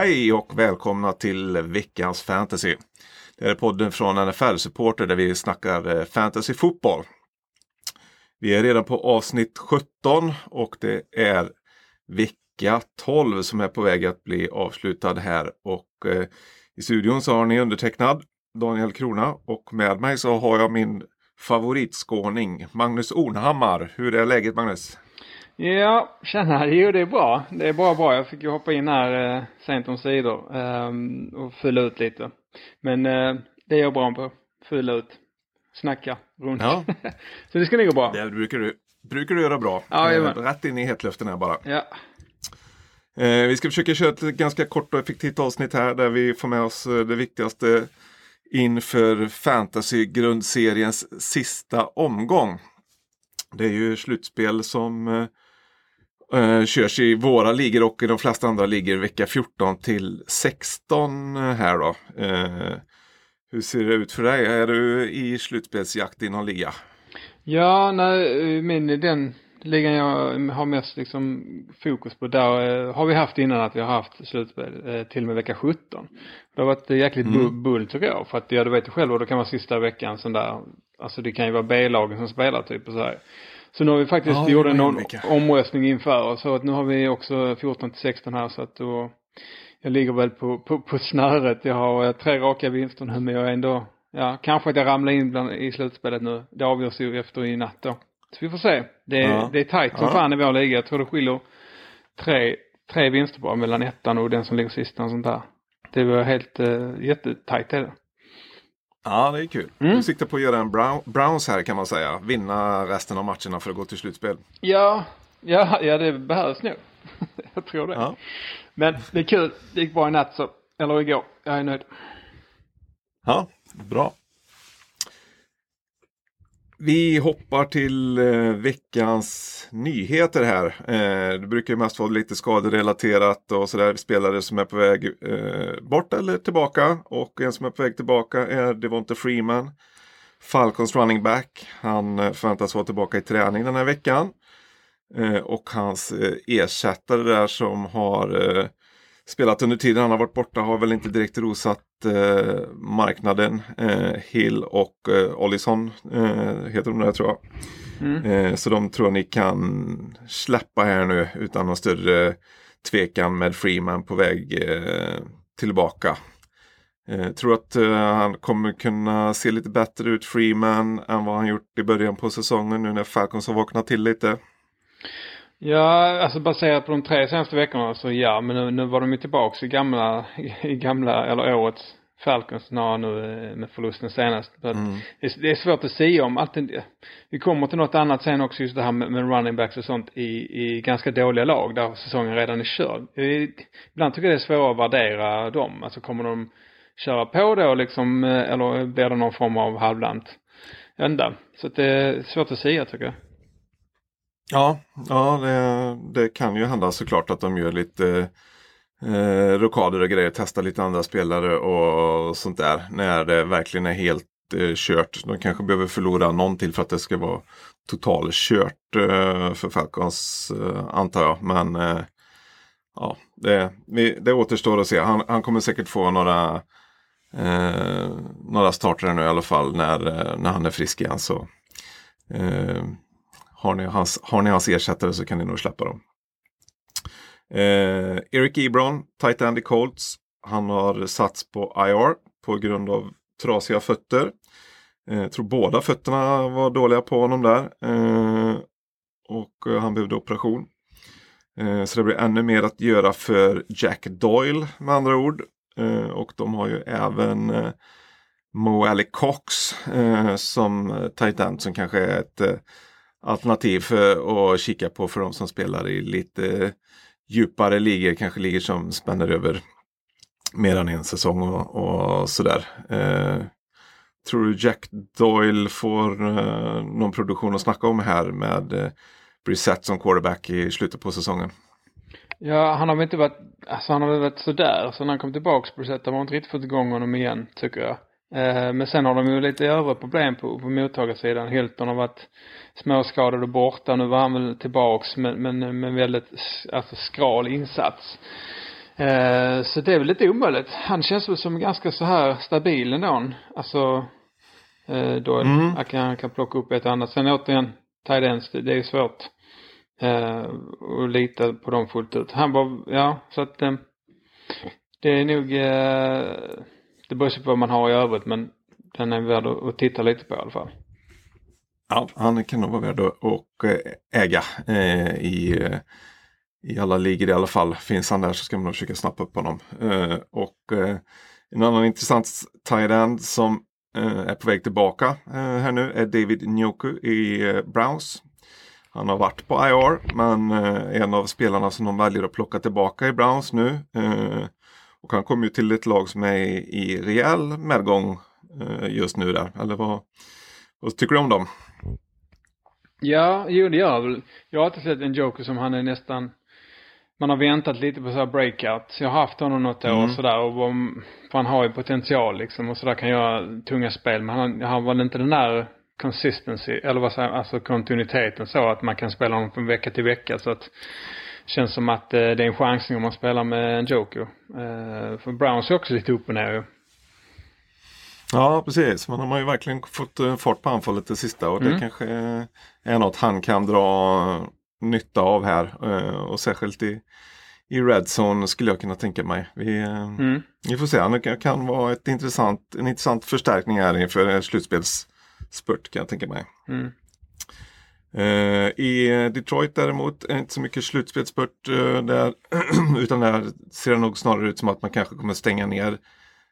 Hej och välkomna till veckans fantasy. Det här är podden från NFL-supporter där vi snackar eh, fantasy fotboll. Vi är redan på avsnitt 17 och det är vecka 12 som är på väg att bli avslutad här. Och eh, i studion så har ni undertecknad Daniel Krona och med mig så har jag min favoritskåning Magnus Ornhammar. Hur är läget Magnus? Ja, tjena. Jo, det är bra. Det är bara bra. Jag fick ju hoppa in här eh, sent om sidor eh, och fylla ut lite. Men eh, det är jag bra på. Fylla ut. Snacka runt. Ja. Så det ska nog gå bra. Det brukar du, brukar du göra bra. Ja, Eh. Rätt in i hetluften här bara. Ja. Eh, vi ska försöka köra ett ganska kort och effektivt avsnitt här där vi får med oss eh, det viktigaste inför fantasy-grundseriens sista omgång. Det är ju slutspel som eh, eh, körs i våra ligor och i de flesta andra ligor vecka 14 till 16 här då. Eh, hur ser det ut för dig? Är du i slutspelsjakt i någon liga? Ja, nej, min, den ligan jag har mest liksom fokus på där eh, har vi haft innan att vi har haft slutspel eh, till och med vecka 17. Det har varit eh, jäkligt Mm. bu- bull tycker jag. För att ja, du vet ju själv och det kan vara sista veckan sån där. Alltså det kan ju vara B-lagen som spelar typ och så här. Så nu har vi faktiskt Ja, gjort olika. omröstning inför så att nu har vi också 14 till 16 här så att då jag ligger väl på, på, på snöret. Jag har eh, tre raka vinster nu men jag är ändå, ja kanske att jag ramlar in bland, i slutspelet nu. Det avgörs ju efter i natt då. Så vi får se. Det, är- Ja. det är tajt som Ja. fan i vår liga. Jag tror det skiljer tre, tre vinster bara mellan ettan och den som ligger sist och sånt där. Det var helt uh, jättetajt det. Ja, det är kul. Mm. Du siktar på att göra en brown, Browns här kan man säga. Vinna resten av matcherna för att gå till slutspel. Ja, ja, ja det behövs nog. jag tror det. Ja. Men det är kul. Det gick bra i natt så. Eller igår. Jag är nöjd. Ja, bra. Vi hoppar till eh, veckans nyheter här. Eh, det brukar ju mest vara lite skaderelaterat och sådär. Spelare som är på väg eh, bort eller tillbaka. Och en som är på väg tillbaka är Devonte Freeman. Falcons running back. Han eh, förväntas vara tillbaka i träning den här veckan. Eh, och hans eh, ersättare där som har eh, spelat under tiden han har varit borta har väl inte direkt rosat eh, marknaden. Eh, Hill och eh, Ollison eh, heter de där tror jag. Mm. Eh, så de tror jag ni kan släppa här nu utan någon större tvekan med Freeman på väg eh, tillbaka. Eh, tror att han kommer kunna se lite bättre ut Freeman än vad han gjort i början på säsongen nu när Falcons har vaknat till lite. Ja, alltså baserat på de tre senaste veckorna så ja, men nu, nu var de ju tillbaks i gamla, i gamla, eller årets Falcons snarare nu eh, med förlusten senast. Så Mm. det, är- svårt att säga om. Alltid, vi kommer till något annat sen också just det här med, med running backs och sånt i, i ganska dåliga lag där säsongen redan är körd. Ibland tycker jag det är svårt att värdera dem. Alltså kommer de köra på då liksom eh, eller blir det någon form av halvlant? Inte. Så det är svårt att säga tycker jag. Ja, ja det, det kan ju hända såklart att de gör lite eh, rokader och grejer, testar lite andra spelare och sånt där. När det verkligen är helt eh, kört. De kanske behöver förlora någon till för att det ska vara totalkört eh, för Falcons eh, antar jag. Men eh, ja, det, vi, det återstår att se. Han, han kommer säkert få några eh, några starter nu i alla fall när, eh, när han är frisk igen. Så, eh, har ni, hans, har ni hans ersättare så kan ni nog släppa dem. Eh, Eric Ebron, tight end i Colts. Han har satts på IR på grund av trasiga fötter. Eh, tror båda fötterna var dåliga på honom där. Eh, och eh, han behövde operation. Eh, så det blir ännu mer att göra för Jack Doyle med andra ord. Eh, och de har ju även eh, Mo Alley Cox eh, som eh, tight end som kanske är ett eh, alternativ för att kika på för de som spelar i lite djupare ligor, kanske ligor som spänner över mer än en säsong och, och sådär. Eh, tror du Jack Doyle får eh, någon produktion att snacka om här med eh, Brissett som quarterback i slutet på säsongen? Ja, han har väl inte varit, alltså han har väl varit sådär. Så när han kom tillbaks Brissett har man inte riktigt fått igång honom igen, tycker jag. Eh, men sen har de ju lite övriga problem på, på mottagarsidan. Hilton har varit småskadad och borta. Nu var han väl tillbaks men, men, men väldigt alltså skral insats. Eh, så det är väl lite omöjligt. Han känns väl som ganska så här stabil ändå. Alltså eh, då mm. han kan, kan plocka upp ett annat. Sen återigen, Tidens, det, det är svårt eh, att lita på dem fullt ut. Han var, ja, så att eh, det är nog, eh, det beror på vad man har i övrigt men den är värd att titta lite på i alla fall. Ja, han kan nog vara värd att eh, äga eh, i, eh, i alla ligor i alla fall. Finns han där så ska man nog försöka snappa upp honom. Eh, och eh, en annan intressant tight end som eh, är på väg tillbaka här nu är David Njoku i Browns. Han har varit på IR men en av spelarna som de väljer att plocka tillbaka i Browns nu. Och han kommer ju till ett lag som är i rejäl medgång just nu där. Eller vad, vad tycker du om dem? Ja, jo det gör jag väl. Jag har alltid sett en Joker som han är nästan man har väntat lite på så här breakout. Jag har haft honom något år mm. sådär och för han har ju potential liksom och sådär kan göra tunga spel men han, han var inte den där consistency eller vad säger alltså kontinuiteten så att man kan spela honom från vecka till vecka så att känns som att eh, det är en chansning om man spelar med en Joker. Eh, för Browns är också lite upp och ner ju. Ja precis, men de har ju verkligen fått eh, fart på anfallet det sista och det mm. kanske är något han kan dra nytta av här. Och särskilt i, i Redzone skulle jag kunna tänka mig. Vi, mm. vi får se, det kan vara ett intressant, en intressant förstärkning här inför slutspelsspurt kan jag tänka mig. Mm. Uh, I Detroit däremot är det inte så mycket slutspelsspurt uh, där. utan där ser det nog snarare ut som att man kanske kommer stänga ner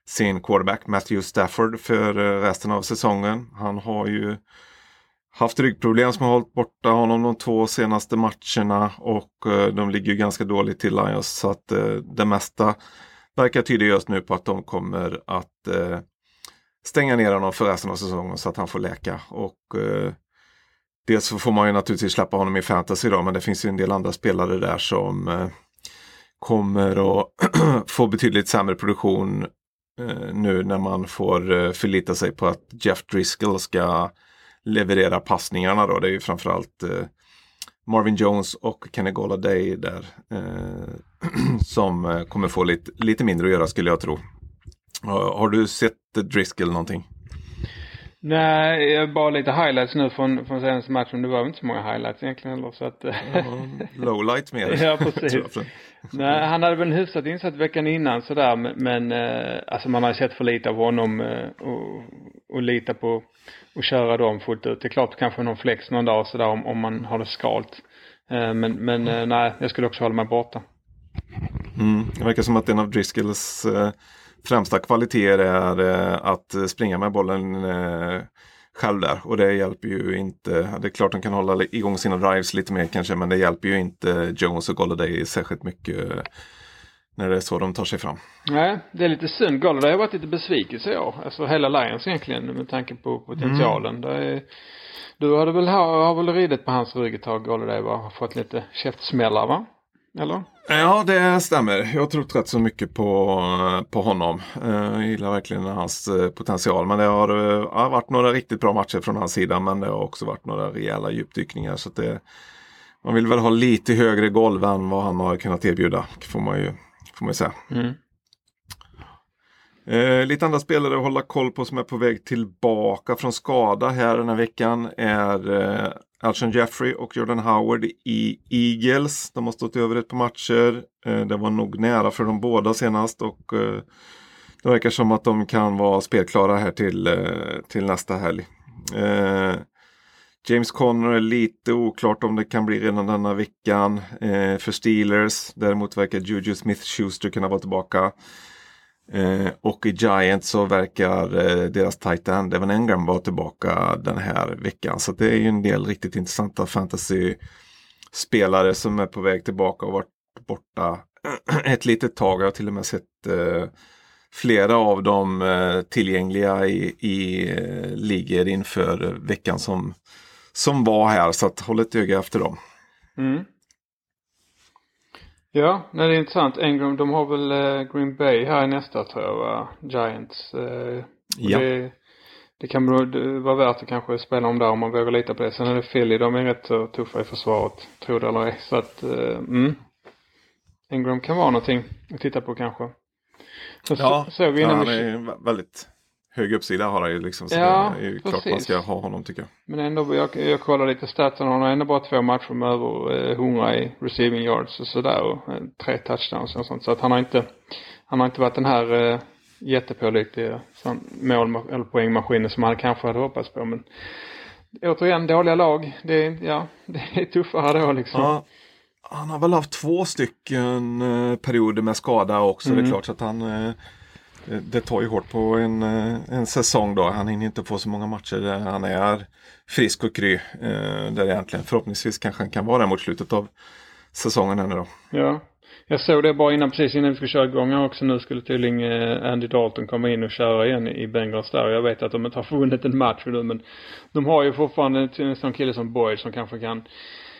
sin quarterback Matthew Stafford för uh, resten av säsongen. Han har ju haft ryggproblem som har hållit borta honom de två senaste matcherna och de ligger ganska dåligt till Lions så att det mesta verkar tyda just nu på att de kommer att stänga ner honom för resten av säsongen så att han får läka. Och Dels så får man ju naturligtvis släppa honom i fantasy då men det finns ju en del andra spelare där som eh, kommer att få betydligt sämre produktion eh, nu när man får eh, förlita sig på att Jeff Driscoll ska leverera passningarna då. Det är ju framförallt eh, Marvin Jones och Kenny Golladay där. Eh, som eh, kommer få lite, lite mindre att göra skulle jag tro. Har du sett Driscoll någonting? Nej, jag bara lite highlights nu från, från senaste matchen. Det var inte så många highlights egentligen heller så att... ja, lowlight mer. ja, precis. Nej, han hade väl en hyfsat insatt veckan innan sådär men, eh, alltså man har sett för lite av honom eh, och, och lita på att köra dem fullt ut. Det är klart kanske någon flex någon dag sådär om, om man har det skalt. Eh, men men eh, nej, jag skulle också hålla mig borta. Mm, det verkar som att en av Driscolls eh, främsta kvaliteter är eh, att springa med bollen eh, själv där och det hjälper ju inte. Det är klart de kan hålla igång sina drives lite mer kanske men det hjälper ju inte Jones och Golladay särskilt mycket när det är så de tar sig fram. Nej, det är lite synd. Golladay har varit lite besvikelse i år. Alltså hela Lions egentligen med tanke på potentialen. Mm. Är, du hade väl, har väl ridit på hans rygg ett tag Golladay va? Har fått lite käftsmällar va? Eller? Ja, det stämmer. Jag har trott rätt så mycket på, på honom. Eh, jag gillar verkligen hans eh, potential. Men det har, har eh, varit några riktigt bra matcher från hans sida. Men det har också varit några rejäla djupdykningar. Så det, man vill väl ha lite högre golv än vad han har kunnat erbjuda. Får man ju, får man ju säga. Mm. Eh, lite andra spelare att hålla koll på som är på väg tillbaka från skada här den här veckan är eh, Alshon Jeffrey och Jordan Howard i Eagles. De har stått över ett par matcher. Eh, det var nog nära för dem båda senast och eh, det verkar som att de kan vara spelklara här till, eh, till nästa helg. Eh, James Conner är lite oklart om det kan bli redan denna veckan eh, för Steelers. Däremot verkar Juju Smith-Schuster kunna vara tillbaka. Eh, och i Giants så verkar eh, deras tight end Evan Engram vara tillbaka den här veckan. Så det är ju en del riktigt intressanta fantasy-spelare som är på väg tillbaka och varit borta ett litet tag. Jag har till och med sett eh, flera av dem eh, tillgängliga i, i eh, ligor inför veckan som, som var här. Så att håll ett öga efter dem. Mm. Ja, nej, det är intressant. Engram, de har väl eh, Green Bay här nästa tror jag va? Giants. Eh... Ja. Det, det kan vara värt att kanske spela om där om man vågar lita på det. Sen är det Philly, de är rätt så tuffa i försvaret, tror det eller ej. Så att, uh, mm. Ingram kan vara någonting att titta på kanske. Så ja, såg vi innan ja, han är väldigt hög uppsida har han ju liksom. Så ja, det är ju precis. klart man ska ha honom tycker jag. Men ändå, jag, jag kollar lite statsen. Han har ändå bara två matcher med över eh, 100 i receiving yards och sådär. Och eh, tre touchdowns och sånt. Så att han har inte, han har inte varit den här eh, jättepålitliga mål eller poängmaskinen som han kanske hade hoppats på. Men återigen, dåliga lag. Det är, ja, det är tuffare då liksom. Ja. Han har väl haft två stycken eh, perioder med skada också. Mm. Det är mm. klart så att han eh, det tar ju hårt på en, eh, en säsong då. Han hinner inte få så många matcher där han är frisk och kry. Där egentligen förhoppningsvis kanske han kan vara där mot slutet av säsongen ännu då. Ja, jag såg det bara innan, precis innan vi skulle köra igång här också nu skulle tydligen Andy Dalton komma in och köra igen i Bengals där. Jag vet att de inte har vunnit en match nu men de har ju fortfarande en sån kille som Boyd som kanske kan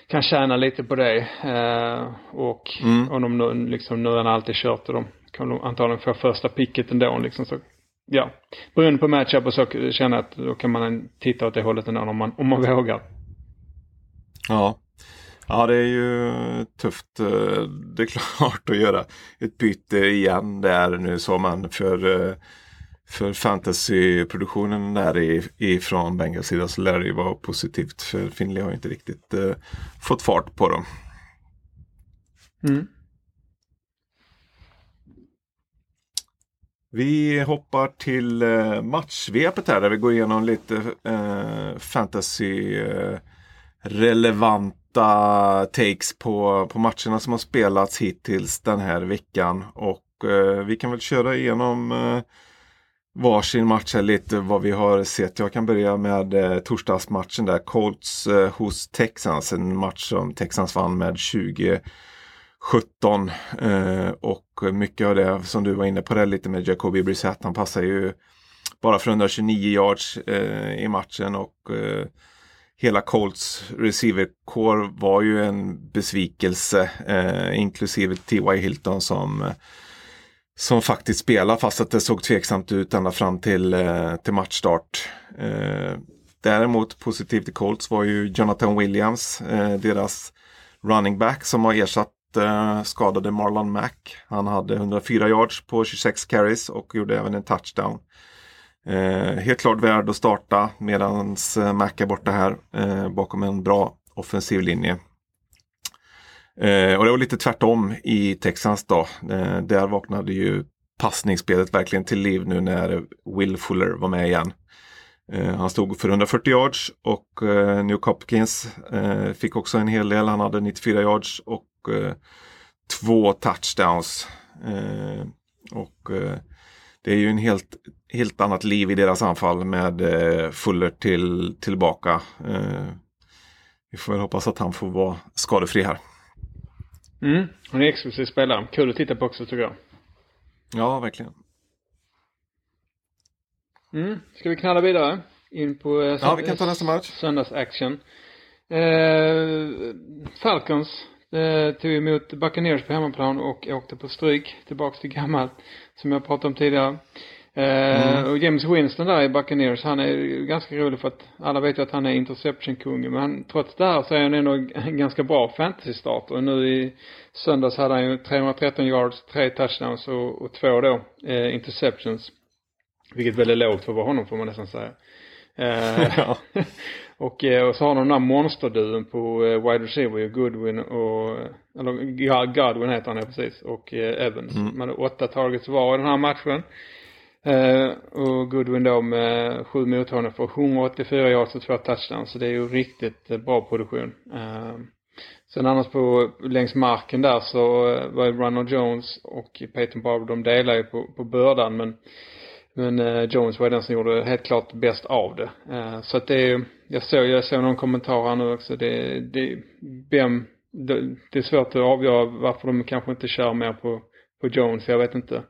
kan tjäna lite på det. Eh, och mm. om de nu, liksom, nu har han alltid kört och de kan de antagligen få första picket ändå liksom. Så, ja, beroende på matchup och så känner jag att då kan man titta åt det hållet ändå om man, om man vågar. Ja. Ja, det är ju tufft. Eh, det är klart att göra ett byte igen där nu så man för eh, för fantasyproduktionen där ifrån Bengals sida så lär det ju vara positivt. För Finley har inte riktigt eh, fått fart på dem. Mm. Vi hoppar till eh, matchsvepet här där vi går igenom lite eh, fantasy eh, relevanta takes på, på matcherna som har spelats hittills den här veckan. Och eh, vi kan väl köra igenom eh, varsin match här lite vad vi har sett. Jag kan börja med eh, torsdagsmatchen där. Colts eh, hos Texans. En match som Texans vann med 20 17 eh, och mycket av det som du var inne på det lite med Jacoby Brissett. Han passar ju bara för 129 yards eh, i matchen och eh, hela Colts receiver-core var ju en besvikelse eh, inklusive T.Y. Hilton som eh, som faktiskt spelar fast att det såg tveksamt ut ända fram till, eh, till matchstart. Däremot positivt i Colts var ju Jonathan Williams, deras running back som har ersatt Eh, skadade Marlon Mack. Han hade 104 yards på 26 carries och gjorde även en touchdown. Eh, helt klart värd att starta medan eh, Mac är borta här bakom en bra offensiv linje. Eh, och det var lite tvärtom i Texans då. Eh, där vaknade ju passningsspelet verkligen till liv nu när Will Fuller var med igen. Eh, han stod för 140 yards och eh, New Hopkins eh, fick också en hel del. Han hade 94 yards och eh, två touchdowns. Eh, och det är ju en helt, helt annat liv i deras anfall med Fuller till, tillbaka. vi får väl hoppas att han får vara skadefri här. Mm, hon är exklusiv spelare. Kul att titta på också tycker jag. Ja, verkligen. Mm, ska vi knalla vidare? In på eh, ja, vi kan ta nästa match. Söndagsaction. Eh, Falcons eh, tog emot Buccaneers på hemmaplan och åkte på stryk tillbaks till gammalt som jag pratade om tidigare. Mm. Uh, och James Winston där i Buccaneers, han är ganska rolig för att alla vet ju att han är interception-kungen. Men han, trots det här så är han ändå en ganska bra fantasy-start. Och nu i söndags hade han ju 313 yards, tre touchdowns och, och två då eh, interceptions. Vilket är lågt för att vara honom får man nästan säga. Uh, och, och så har de den där monsterduon på wide receiver, Goodwin och, eller Godwin heter han ja, precis, och Evans. Mm. Man hade åtta targets var i den här matchen. Uh, och Goodwin då med sju mottagningar för 184 yards och två touchdowns. Så det är ju riktigt uh, bra produktion. Uh, sen annars på längs marken där så var ju Ronald Jones och Peyton Barber, de delar ju på, på bördan men men Jones var den som gjorde helt klart bäst av det. så att det är, jag såg, jag såg någon kommentar här nu också. Det, det, vem, det, det är svårt att avgöra varför de kanske inte kör mer på, på Jones. Jag vet inte.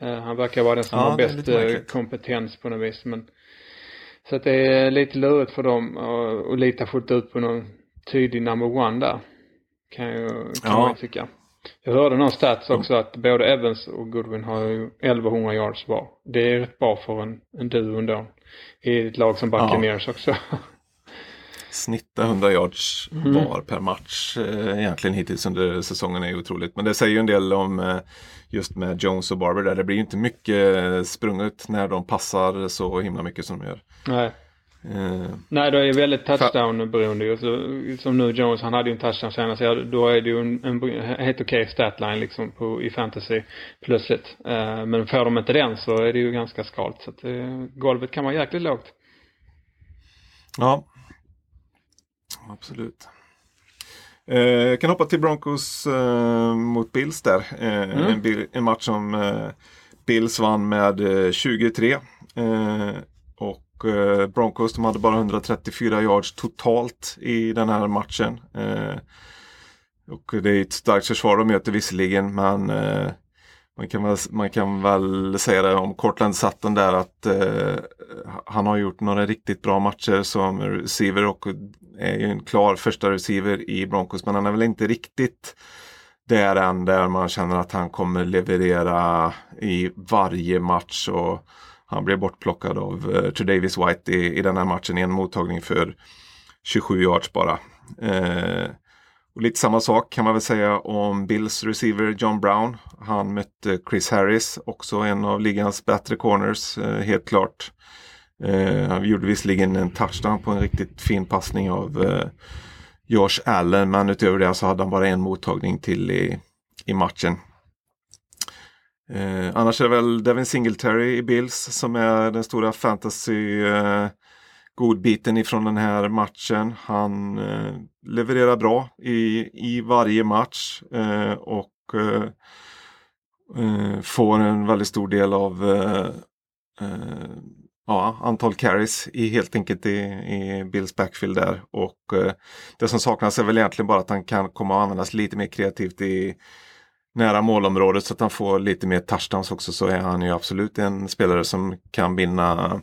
Eh, han verkar vara den som ja, har bäst eh, kompetens på något vis. Men, så att det är lite lurigt för dem att lita fullt ut på någon tydlig number one där. Kan, jag, kan ja. man tycka. Jag hörde någon stats också att både Evans och Goodwin har ju 1100 yards var. Det är rätt bra för en, en duo ändå. I ett lag som Buccaneers ja. också. Snitta 100 yards mm. var per match eh, egentligen hittills under säsongen är otroligt. Men det säger ju en del om eh, just med Jones och Barber där. Det blir inte mycket sprunget när de passar så himla mycket som de gör. Nej. Uh, Nej, det är väldigt touchdown-beroende. Som nu Jones, han hade ju en touchdown senast. Ja, då är det ju en, en helt okej okay statline liksom på, i fantasy plötsligt. Uh, men får de inte den så är det ju ganska skalt. Så att uh, golvet kan vara jäkligt lågt. Ja. Absolut. Jag kan hoppa till Broncos mot Bills där. Mm. En, en, match som Bills vann med 23. och Eh, Broncos de hade bara 134 yards totalt i den här matchen. Eh, och det är ett starkt försvar de möter visserligen men eh, man kan, väl, man kan väl säga det om Cortland Sutton där att eh, han har gjort några riktigt bra matcher som receiver och är ju en klar första receiver i Broncos men han är väl inte riktigt där än där man känner att han kommer leverera i varje match. Och, han blev bortplockad av eh, uh, Davis White i, i den här matchen i en mottagning för 27 yards bara. Uh, och lite samma sak kan man väl säga om Bills receiver John Brown. Han mötte Chris Harris, också en av ligans bättre corners, uh, helt klart. han gjorde visserligen en touchdown på en riktigt fin passning av Josh Allen, men utöver det så hade han bara en mottagning till i, i matchen. Eh, annars är det väl Devin Singletary i Bills som är den stora fantasy eh, godbiten ifrån den här matchen. Han eh, levererar bra i, i varje match eh, och eh, eh får en väldigt stor del av eh, eh, ja, antal carries i, helt enkelt i, i Bills backfield där. Och det som saknas är väl egentligen bara att han kan komma att användas lite mer kreativt i nära målområdet så att han får lite mer touchdowns också så är han ju absolut en spelare som kan vinna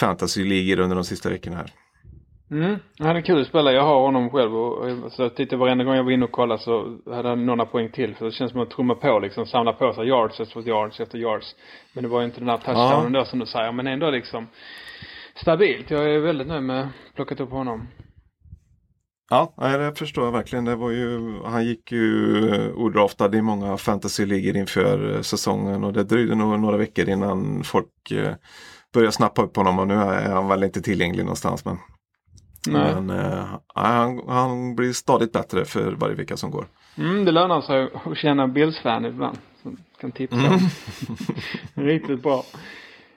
fantasy-ligor under de sista veckorna här. Mm, han är kul spelare. Jag har honom själv och så tittade varenda gång jag var inne och kollade så hade han några poäng till. För det känns som att trumma på liksom, samla på sig yards efter yards efter yards. Men det var ju inte den här touchdownen ja. då som du säger. Men ändå liksom stabilt. Jag är väldigt nöjd med plockat upp honom. Ja, det förstår jag verkligen. Det var ju, han gick ju odraftad i många fantasyligor inför eh, säsongen och det dröjde nog några veckor innan folk eh, började snappa upp honom och nu är han väl inte tillgänglig någonstans. Men, men äh, han, han blir stadigt bättre för varje vecka som går. Mm, det lönar sig att känna Bills-fan ibland. Som kan tipsa. Mm. Riktigt bra.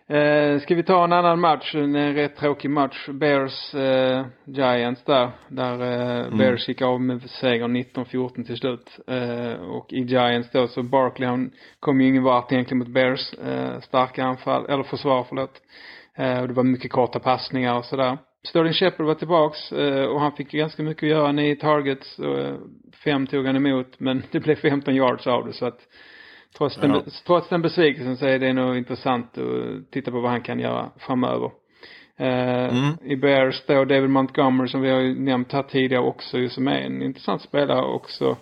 Eh, ska vi ta en annan match, en rätt tråkig match. Bears eh, Giants där. Där eh, mm. Bears gick av med seger 19-14 till slut. Eh, och i Giants då så Barkley han kom ju ingen vart egentligen mot Bears. Eh, starka anfall, eller försvar förlåt. Eh, och det var mycket korta passningar och sådär. Sterling Shepard var tillbaks eh, och han fick ju ganska mycket att göra. Nio targets och eh, fem tog han emot. Men det blev 15 yards av det så att Trots den, ja. trots den besvikelsen så är det nog intressant att titta på vad han kan göra framöver. Eh, mm. I Bears då David Montgomery som vi har ju nämnt här tidigare också som är en intressant spelare också.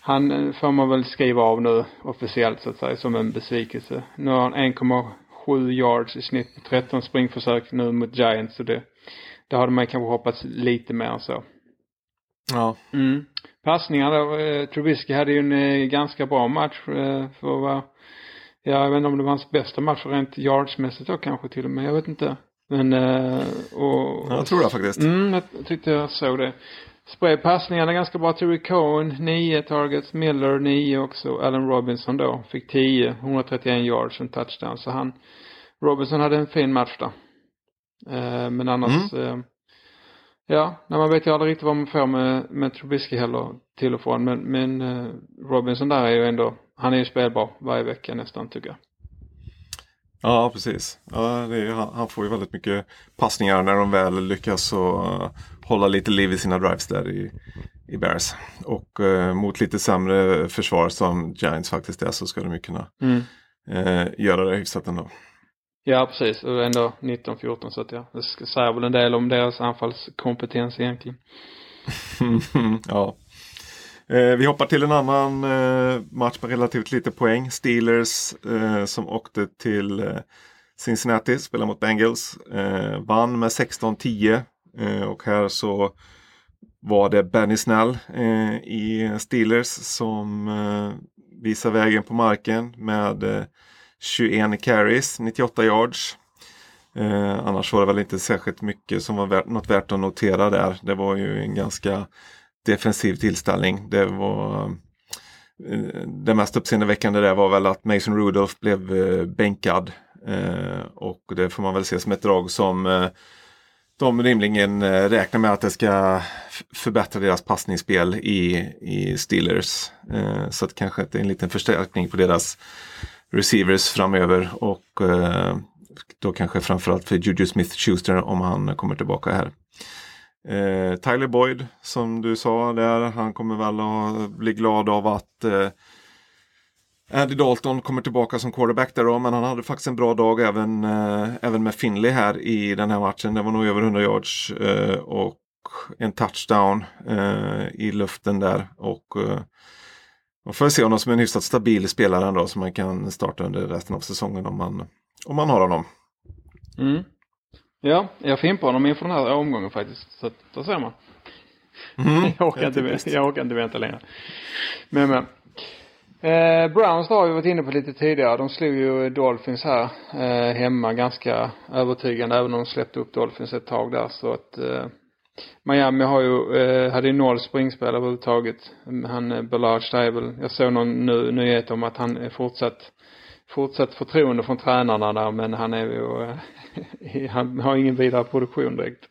Han eh, får man väl skriva av nu officiellt så att säga som en besvikelse. Nu har han 1,7 yards i snitt på 13 springförsök nu mot Giants och det, det hade man kanske hoppats lite mer så. Ja. Mm. Passningar då, eh, Trubisky hade ju en eh, ganska bra match eh, för att vara, ja, jag vet inte om det var hans bästa match rent yardsmässigt då kanske till och med, jag vet inte. Men, eh, och. Jag tror det faktiskt. Mm, jag tyckte jag såg det. Spray passningarna ganska bra. Terry Cohen 9 targets, Miller 9 också. Allen Robinson då fick 10, 131 yards och en touchdown. Så han, Robinson hade en fin match då. Eh, men annars, mm. Eh, Ja, nej, man vet ju aldrig riktigt vad man får med, med Trubisky heller till och från. Men, men eh, Robinson där är ju ändå, han är ju spelbar varje vecka nästan tycker jag. Ja, precis. Ja, är, han, han, får ju väldigt mycket passningar när de väl lyckas och, uh, hålla lite liv i sina drives där i, i Bears. Och uh, mot lite sämre försvar som Giants faktiskt är så ska de ju kunna mm. uh, göra det hyfsat ändå. Ja, precis. Och ändå 19-14 så att ja, det säger väl en del om deras anfallskompetens egentligen. ja. Eh, vi hoppar till en annan eh, match med relativt lite poäng. Steelers eh, som åkte till eh, Cincinnati, spelade mot Bengals. Eh, vann med 16-10 eh, och här så var det Benny Snell eh, i Steelers som eh, visar vägen på marken med eh, 21 carries, 98 yards. Eh, annars var det väl inte särskilt mycket som var värt, något värt att notera där. Det var ju en ganska defensiv tillställning. Det var eh, det mest uppseendeväckande där var väl att Mason Rudolph blev eh, bänkad. Eh, och det får man väl se som ett drag som eh, de rimligen eh, räknar med att det ska förbättra deras passningsspel i, i Steelers. Så att kanske det är en liten förstärkning på deras receivers framöver och eh, då kanske framförallt för Juju Smith-Schuster om han kommer tillbaka här. Eh, Tyler Boyd som du sa där, han kommer väl att bli glad av att eh, Andy Dalton kommer tillbaka som quarterback där då, men han hade faktiskt en bra dag även, eh, även med Finley här i den här matchen. Det var nog över 100 yards eh, och en touchdown eh, i luften där. Och eh, man får se honom som en hyfsat stabil spelare ändå som man kan starta under resten av säsongen om man, om man har honom. Mm. Ja, jag fimpar honom inför den här omgången faktiskt. Så då ser man. Mm, jag, orkar inte, jag orkar inte vänta längre. Men men. Eh, Browns har vi varit inne på lite tidigare. De slog ju Dolphins här eh, hemma ganska övertygande även om de släppte upp Dolphins ett tag där så att eh, Miami har ju, eh, hade ju noll springspel överhuvudtaget. Han eh, Stable. Jag såg någon nu, nyhet om att han är fortsatt fortsatt förtroende från tränarna där men han är ju, eh, han har ingen vidare produktion direkt.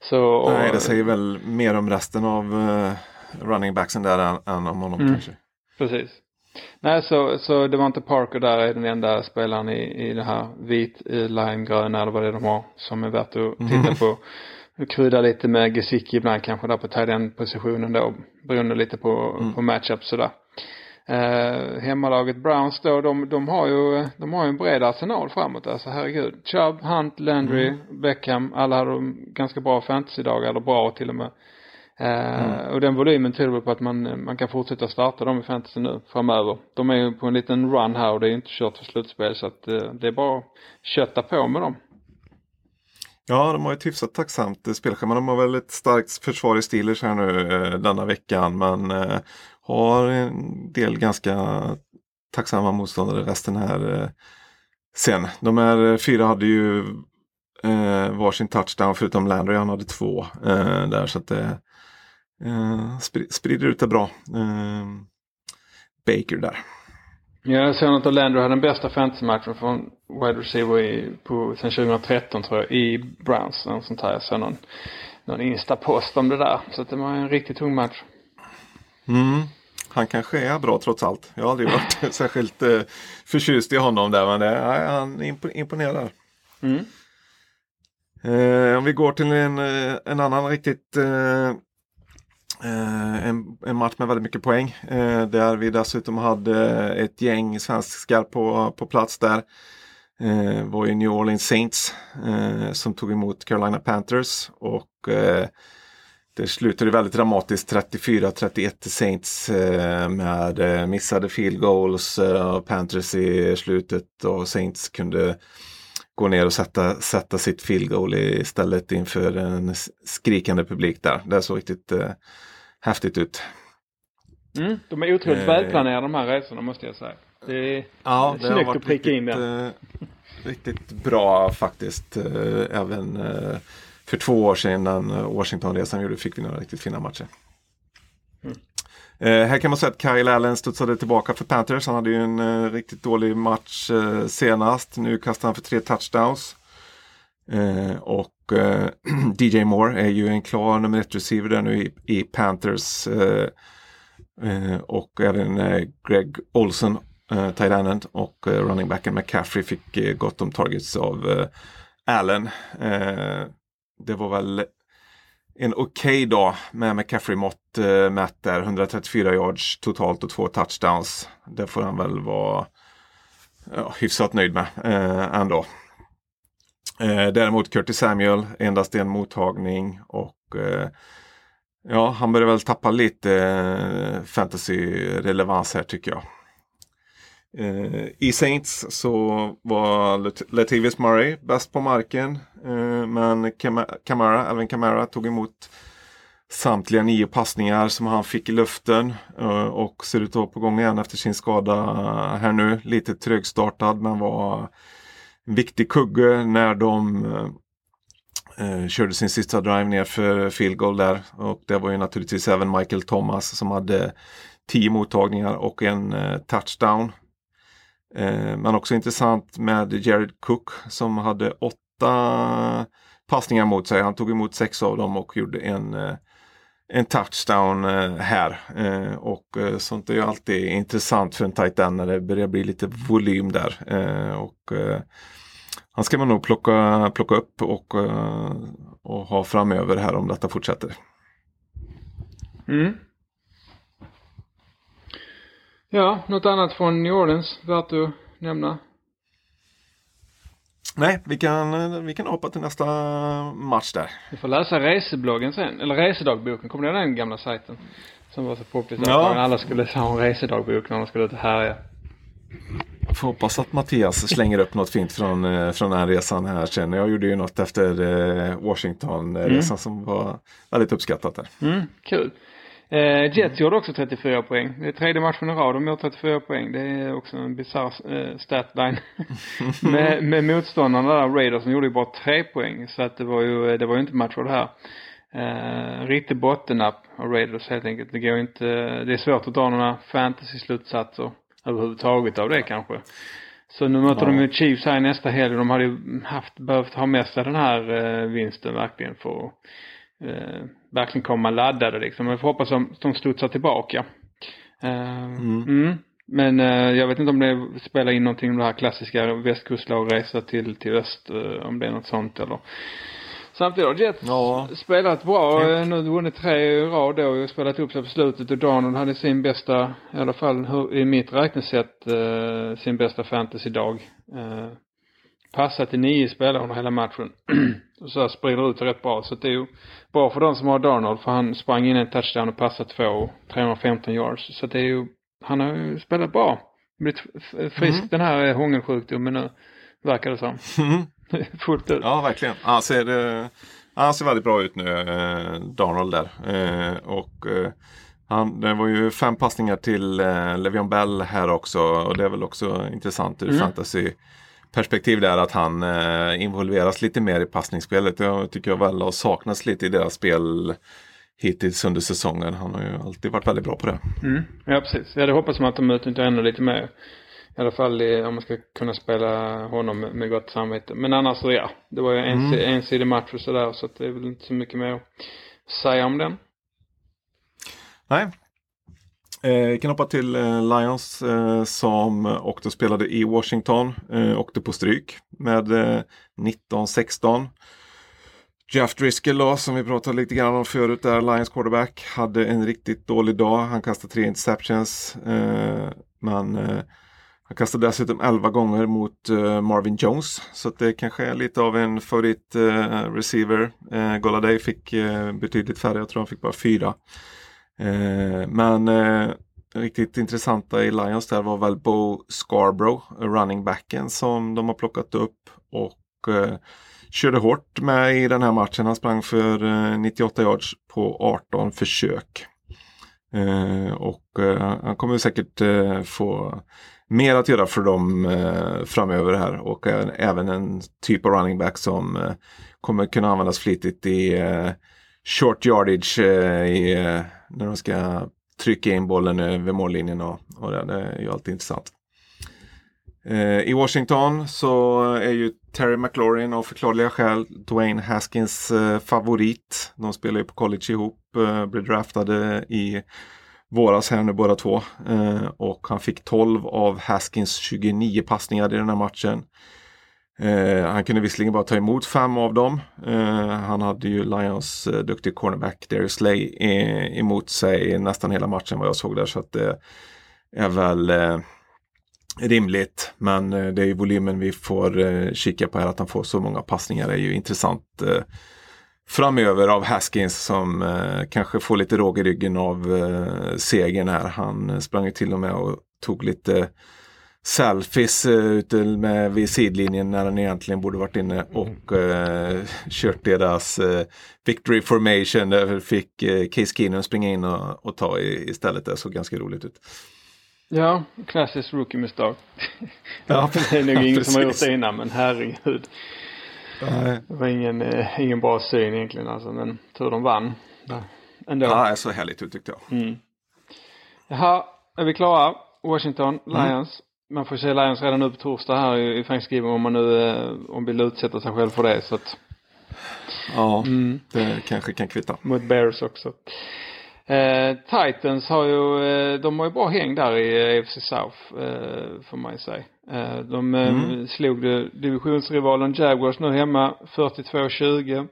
Så, Nej, det säger väl mer om resten av uh, running backsen där än, än om honom mm, kanske. Precis. Nej, så, så det var inte Parker där är den enda spelaren i, i det här vit, eh, limegröna eller vad det är de har som är värt att titta mm. på. Krydda lite med Gesicki ibland kanske där på tight positionen då beroende lite på, mm. på matchup sådär. Eh, hemmalaget Browns då, de, de har ju, de har ju en bred arsenal framåt alltså herregud. Chubb, Hunt, Landry, mm. Beckham, alla hade ganska bra fantasy-dagar, eller bra till och med. Eh, mm. Och den volymen tyder på att man, man kan fortsätta starta dem i fantasy nu framöver. De är ju på en liten run här och det är inte kört för slutspel så att eh, det är bara att kötta på med dem. Ja, de har ett hyfsat tacksamt spelschema. De har väl ett starkt försvar i Steelers här nu eh, denna veckan men eh, har en del ganska tacksamma motståndare resten här eh, sen. De här eh, fyra hade ju eh, varsin touchdown förutom Landry, han hade två eh, där så att det eh, eh sprider ut det bra. Eh, Baker där. Ja, jag såg att Landry hade den bästa fantasy-matchen från wide receiver i, på, sen 2013 tror jag i Browns. Någon sånt här. Jag såg någon, någon Insta-post om det där. Så det var en riktigt tung match. Mm han kanske är bra trots allt. Jag har aldrig varit särskilt eh, förtjust i honom där men det, ja, han imponerar. Mm. Eh, om vi går till en, eh, en annan riktigt eh, eh, Eh, en, en, match med väldigt mycket poäng. Eh, där vi dessutom hade ett gäng svenskar på, på plats där. Eh, var ju New Orleans Saints eh, som tog emot Carolina Panthers och eh, det slutade väldigt dramatiskt 34-31 till Saints eh, med missade field goals eh, och Panthers i slutet och Saints kunde gå ner och sätta, sätta sitt field goal istället inför en skrikande publik där. Det såg riktigt eh, häftigt ut. Mm, de är otroligt eh, välplanerade de här resorna måste jag säga. Det är ja, det snyggt att pricka in den. Eh, riktigt bra faktiskt. även för två år sedan innan eh, Washingtonresan gjorde fick vi några riktigt fina matcher. Eh, här kan man säga att Kyle Allen studsade tillbaka för Panthers. Han hade ju en eh, riktigt dålig match eh, senast. Nu kastar han för tre touchdowns. Eh, och eh, DJ Moore är ju en klar nummer ett receiver där nu i, i Panthers. Eh, eh, och även eh, Greg Olsen, eh, tight end och running backen McCaffrey fick gott om targets av Allen det var väl en okej okay dag med McCaffrey-mått eh, mätt där. 134 yards totalt och två touchdowns. Det får han väl vara ja, hyfsat nöjd med eh, ändå. Eh, däremot Curtis Samuel endast en mottagning och eh, Ja, han börjar väl tappa lite eh, fantasy-relevans här tycker jag. Eh, I Saints så var Latavius Murray bäst på marken. Eh, men Camara, Alvin Camara tog emot samtliga nio passningar som han fick i luften eh, och ser ut att vara på gång igen efter sin skada här nu. Lite trögstartad men var en viktig kugge när de eh, eh körde sin sista drive ner för field goal där. Och det var ju naturligtvis även Michael Thomas som hade tio mottagningar och en eh, touchdown. Eh, men också intressant med Jared Cook som hade åtta passningar mot sig. Han tog emot sex av dem och gjorde en, eh, en touchdown eh, här. Eh, och sånt är ju alltid intressant för en tight end när det börjar bli lite volym där. Och han ska man nog plocka, plocka upp och, och ha framöver här om detta fortsätter. Mm. Ja, något annat från New Orleans värt att nämna? Nej, vi kan, vi kan hoppa till nästa match där. Vi får läsa resebloggen sen, eller resedagboken, kommer du ihåg den gamla sajten? Som var så populär. Ja. Alla skulle ha en resedagbok när de skulle ut och härja. Får hoppas att Mattias slänger upp något fint från, eh, från den här resan här sen. Jag gjorde ju något efter eh, Washington-resan mm. som var väldigt uppskattat där. Mm, kul. Eh, Jets gjorde också 34 poäng. Det är tredje matchen i rad de gör 34 poäng. Det är också en bisarr eh, statline. med, med motståndarna där, Raiders, som gjorde ju bara tre poäng. Så att det var ju, det var ju inte match för det här. Eh, riktig bottennapp av Raiders helt enkelt. Det går inte, det är svårt att dra några fantasy-slutsatser överhuvudtaget av det kanske. Så nu möter ja. de ju Chiefs här nästa helg. De hade ju haft, behövt ha med sig den här eh, vinsten verkligen för att eh, verkligen komma laddade liksom. Men vi får hoppas att de studsar tillbaka. Eh, mm. Mm. Men eh, jag vet inte om det spelar in någonting om det här klassiska västkustlagresa till, till öst. Eh, om det är något sånt eller. Samtidigt har Jets ja. spelat bra. Tänk. Nu vunnit tre i rad då och spelat upp sig på slutet och Donald hade sin bästa, i alla fall i mitt räknesätt, eh, sin bästa fantasy-dag. Eh, passat till nio spelare under hela matchen. så sprider ut det rätt bra. Så det är ju bra för de som har Darnold för han sprang in en touchdown och passade två 315 yards. Så det är ju, han har ju spelat bra. Blivit frisk mm. den här hångelsjukdomen nu. Verkar det som. Mm. Fullt ut. Ja, verkligen. Han ser, han ser väldigt bra ut nu, eh, Darnold där. Eh, och eh, han, det var ju fem passningar till eh, Levion Bell här också. Och det är väl också intressant ur mm. fantasy perspektiv där att han eh, involveras lite mer i passningsspelet. Jag tycker jag väl har saknats lite i deras spel hittills under säsongen. Han har ju alltid varit väldigt bra på det. Mm. Ja precis. Jag hade hoppats att de utnyttjar ännu lite mer. I alla fall om man ska kunna spela honom med, gott samvete. Men annars så ja, det var ju en mm. ensidig match och sådär så att det är väl inte så mycket mer att säga om den. Nej, Eh, vi kan hoppa till eh, Lions eh, som också spelade i Washington. Eh, åkte på stryk med eh, 19-16. Jeff Driscoll då, som vi pratade lite grann om förut där, Lions quarterback, hade en riktigt dålig dag. Han kastade tre interceptions. Eh, men eh, han kastade dessutom 11 gånger mot eh, Marvin Jones. Så det kanske är lite av en favorit eh, receiver. Eh, Goladay fick betydligt färre, jag tror han fick bara fyra. Eh, men eh, riktigt intressanta i Lions där var väl Bo Scarborough, running backen som de har plockat upp och eh, körde hårt med i den här matchen. Han sprang för eh, 98 yards på 18 försök. Eh, och han kommer säkert få mer att göra för dem framöver här och även en typ av running back som kommer kunna användas flitigt i short yardage i när de ska trycka in bollen över mållinjen och, och det, det är ju alltid intressant. Eh, I Washington så är ju Terry McLaurin av förklarliga skäl Dwayne Haskins eh, favorit. De spelar ju på college ihop, eh, blev draftade i våras här nu båda två. Eh, och han fick 12 av Haskins 29 passningar i den här matchen. Eh, han kunde visserligen bara ta emot fem av dem. Eh, han hade ju Lions eh, duktig cornerback Darius Slay eh, emot sig nästan hela matchen vad jag såg där. Så att det är väl eh, rimligt. Men eh, det är ju volymen vi får eh, kika på här. Att han får så många passningar är ju intressant eh, framöver av Haskins som eh, kanske får lite råg i ryggen av eh, segern här. Han eh, sprang ju till och med och tog lite selfies eh, ute med, vid sidlinjen när han egentligen borde varit inne och eh, kört deras eh, victory formation. Där fick eh, Case Keenum springa in och, och ta i, istället. Det såg ganska roligt ut. Ja, klassisk rookie misstag. Ja, det är nog ingen som har gjort det innan men herregud. Nej. Det var ingen, eh, ingen bra syn egentligen alltså men tur de vann. Ja, Ändå. Ja, det såg härligt ut tyckte jag. Mm. Jaha, är vi klara? Washington, Mm. Man får se Lions redan nu på torsdag här i Thanksgiving om man nu eh, om vill utsätta sig själv för det. Så att, Ja, mm, det kanske kan kvitta. mot Bears också. Eh, Titans har ju, eh, de har ju bra häng där i eh, AFC South eh, får man ju säga. Eh, de eh, Mm. slog divisionsrivalen Jaguars nu hemma 42-20.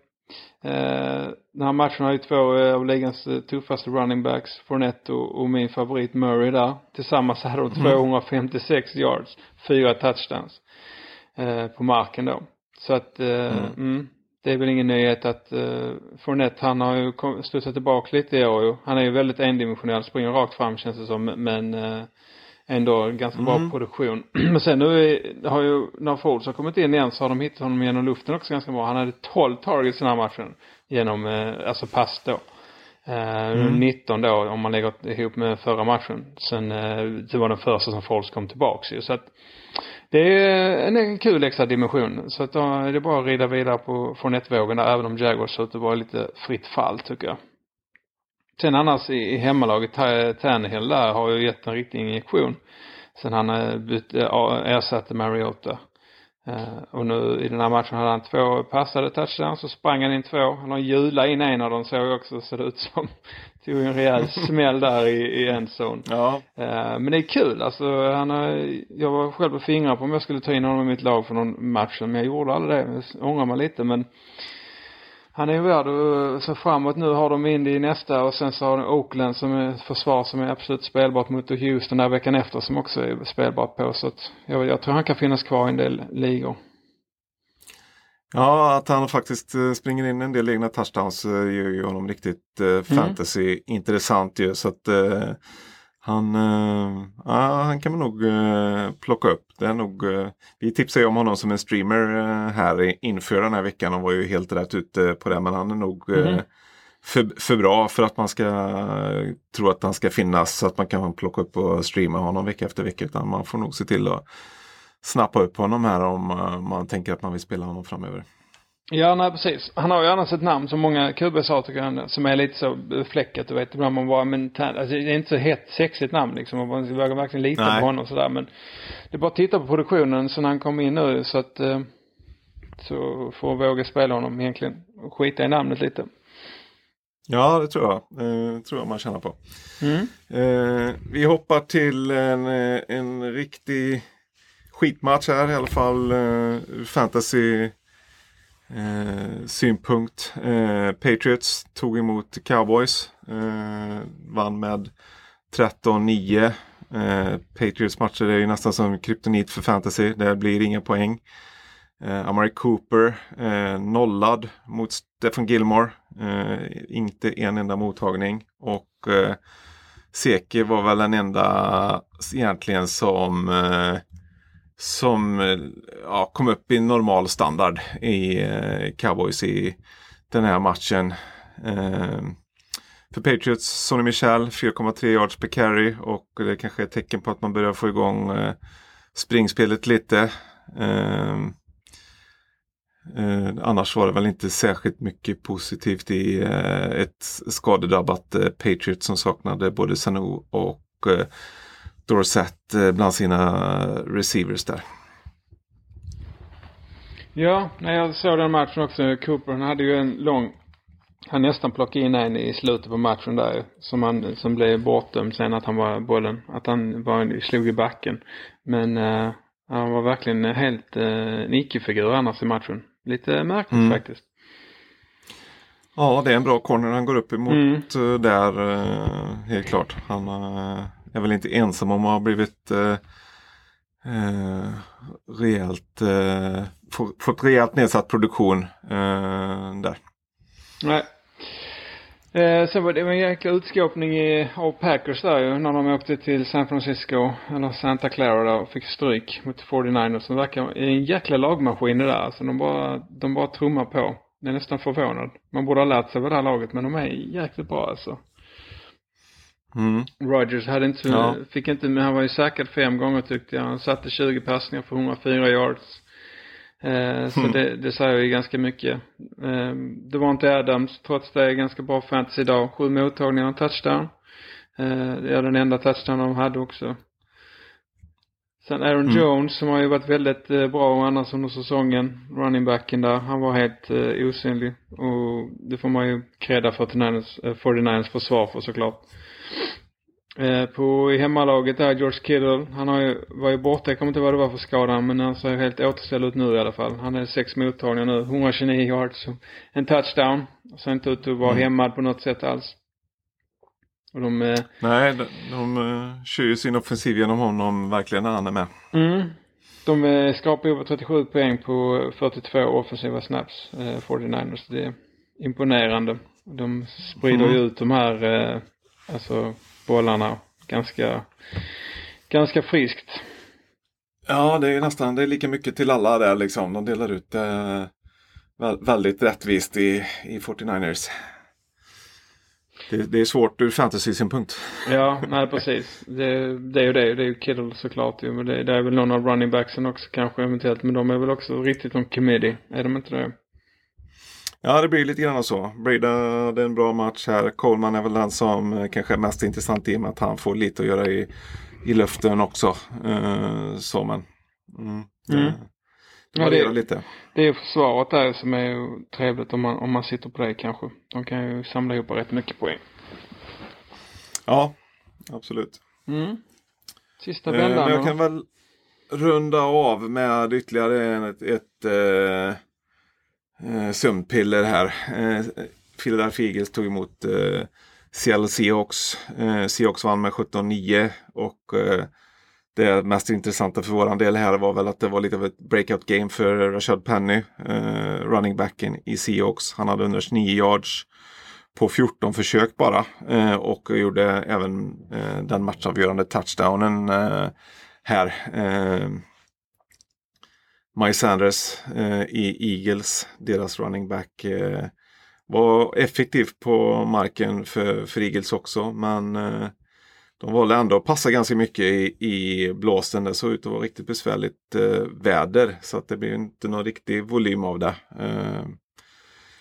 Eh, den här matchen har ju två eh, av ligans eh, tuffaste running backs, Fournette och, och min favorit Murray där. Tillsammans hade de 256 yards, fyra touchdowns eh, på marken då. Så att eh, Mm. mm, det är väl ingen nyhet att eh, Fournette han har ju kom- studsat tillbaka lite i år ju. Han är ju väldigt endimensionell, springer rakt fram känns det som men ändå ganska bra Mm. produktion. men sen nu har ju, när Foles har kommit in igen så har de hittat honom genom luften också ganska bra. Han hade 12 targets i den här matchen. Genom, eh, alltså pass då. Eh, Mm. 19 då om man lägger ihop med förra matchen. Sen, eh, det var den första som Foles kom tillbaks ju. Så att det är en, en kul extra dimension. Så att då är det bara att rida vidare på Fournette-vågen där även om Jaguars ser ut att vara lite fritt fall tycker jag. Sen annars i, hemmalaget, Ta- Tannehill där har ju gett en riktig injektion. Sen han eh, bytt, eh, ersatte Mariota. Eh, och nu i den här matchen hade han två passade touchdowns så sprang han in två. Han har hjulat in en av dem såg också ser det ut som. Tog en rejäl smäll där i, i endzone. Ja, Eh, men det är kul alltså. Han har, jag var själv på fingrar på om jag skulle ta in honom i mitt lag för någon match. Men jag gjorde aldrig det. Jag ångrar mig lite men han är ju värd att se framåt. Nu har de Indy i nästa och sen så har de Oakland som är ett försvar som är absolut spelbart mot Houston där veckan efter som också är spelbart på. Så att jag, jag tror han kan finnas kvar i en del ligor. Ja, att han faktiskt eh, springer in en del egna touchdowns eh, gör ju honom riktigt Mm. eh, fantasy intressant ju. Så att eh, han, ja, han kan man nog eh, plocka upp. Det är nog, eh, vi tipsade ju om honom som en streamer eh, här inför den här veckan och var ju helt rätt ute på det. Men han är nog Mhm. för, för bra för att man ska tro att han ska finnas så att man kan plocka upp och streama honom vecka efter vecka. Utan man får nog se till att snappa upp honom här om man tänker att man vill spela honom framöver. Ja, nej precis. Han har ju annars ett namn som många har tycker jag, som är lite så fläckat. Du vet, ibland man bara, men alltså, det är inte så hett sexigt namn liksom. Och man vågar verkligen lita Nej. på honom sådär. Men det är bara att titta på produktionen sen han kom in nu så att eh, så får våga spela honom egentligen. Och skita i namnet lite. Ja, det tror jag. Eh, tror jag man känner på. Mm. Eh, vi hoppar till en, eh, en riktig skitmatch här i alla fall eh, fantasy eh, synpunkt. Eh, Patriots tog emot Cowboys. Eh, vann med 13-9. Eh, Patriots matcher är ju nästan som kryptonit för fantasy. Det blir inga poäng. Eh, Amari Cooper eh, nollad mot Stefan Gilmore. Eh, inte en enda mottagning. Och eh, Seke var väl den enda egentligen som eh, som eh, ja, kom upp i normal standard i eh, Cowboys i den här matchen. Eh, för Patriots, Sonny Michel 4,3 yards per carry och det kanske är ett tecken på att man börjar få igång eh, springspelet lite. Eh, Eh, annars var det väl inte särskilt mycket positivt i eh, ett skadedrabbat eh, Patriot som saknade både Sanu och eh, Dorsett eh, bland sina receivers där. Ja, när jag såg den matchen också. Cooper han hade ju en lång han nästan plockade in en i slutet på matchen där som han, som blev bortdömd sen att han var bollen, att han bara slog i backen. Men eh, han var verkligen helt eh, en icke-figur annars i matchen. Lite märkligt Mm. faktiskt. Ja, det är en bra corner han går upp emot Mm. där, helt klart. Han är väl inte ensam om att ha blivit eh, eh, rejält, eh, fått rejält nedsatt produktion eh, där. Nej. Eh, sen var det en jäkla utskåpning i, av Packers där ju när de åkte till San Francisco, eller Santa Clara där och fick stryk mot 49ers som verkar en jäkla lagmaskin det där. Alltså de bara, de bara trummar på. Jag är nästan förvånad. Man borde ha lärt sig vad det här laget men de är jäkligt bra alltså. Mm. Rogers hade inte, Ja. fick inte, men han var ju säkrad fem gånger tyckte jag. Han satte 20 passningar för 104 yards. Eh, så Mm. det, det säger ju ganska mycket. Eh, det var inte Adams, trots det är ganska bra fantasy idag. Sju mottagningar och en touchdown. Eh, det är den enda touchdown de hade också. Sen Aaron Mm. Jones som har ju varit väldigt eh, bra annars under säsongen. Running backen där. Han var helt eh, osynlig. Och det får man ju credda 49ers, eh, 49ers försvar för såklart. Eh, på hemmalaget där, George Kittle. Han har ju, var ju borta, jag kommer inte ihåg vad det var för skadan, men han ser helt återställd ut nu i alla fall. Han är sex mottagningar nu, 129 yards, en touchdown. Ser inte ut att vara Mm. hämmad på något sätt alls. Och de, eh, Nej, de, de eh, kör ju sin offensiv genom honom verkligen när han är med. mm, de skapar över 37 poäng på 42 offensiva snaps, eh, 49ers. Det är imponerande. De sprider Mm. ju ut de här, eh, alltså bollarna ganska, ganska friskt. Ja, det är nästan det är lika mycket till alla där liksom. De delar ut det vä- väldigt rättvist i, i 49ers. Det, det är svårt ur fantasy-synpunkt. Ja, nej precis. Det, det är ju det. Det är ju Kittle såklart ju. Men det, det är väl någon av running backsen också kanske eventuellt. Men de är väl också riktigt on committee. Är de inte det? Ja, det blir lite grann så. Breda hade en bra match här. Coleman är väl den som eh, kanske är mest intressant i och med att han får lite att göra i, i luften också. Uh, så men. Mm, det, Mm. det Ja, varierar det- lite. Det är försvaret där som är trevligt om man, om man sitter på det kanske. De kan ju samla ihop rätt mycket poäng. Ja, absolut. Mm. Sista Eh, men vändan jag då. kan väl runda av med ytterligare ett, ett eh, eh, sömnpiller här. Eh, Philadelphia Eagles tog emot eh, Seattle Seahawks. Eh, Seahawks vann med 17-9 och eh, det mest intressanta för våran del här var väl att det var lite av ett breakout game för Rashad Penny, eh, running backen i Seahawks. Han hade 129 yards på 14 försök bara eh, och gjorde även eh, den matchavgörande touchdownen eh, här. Eh, Miles Sanders eh, i Eagles, deras running back, eh, var effektiv på marken för, för Eagles också. Men eh, de valde ändå att passa ganska mycket i, i blåsten. Det såg ut att vara riktigt besvärligt eh, väder. Så att det blev inte någon riktig volym av det. Eh,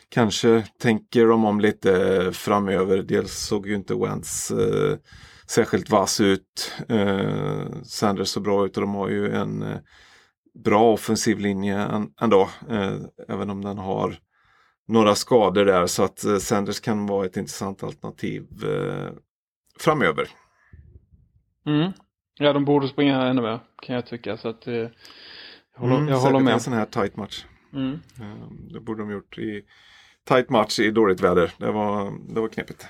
kanske tänker de om lite eh, framöver. Dels såg ju inte Wentz eh, särskilt vass ut. Eh, Sanders så bra ut och de har ju en eh, bra offensiv linje än- ändå. Eh, även om den har några skador där så att eh, Sanders kan vara ett intressant alternativ eh, framöver. Mm. Ja, de borde springa ännu mer kan jag tycka. Så att eh, jag håller, Mm, jag håller med. en sån här tight match. Mm. Eh, Det borde de gjort i tight match i dåligt väder. Det var, det var knepigt.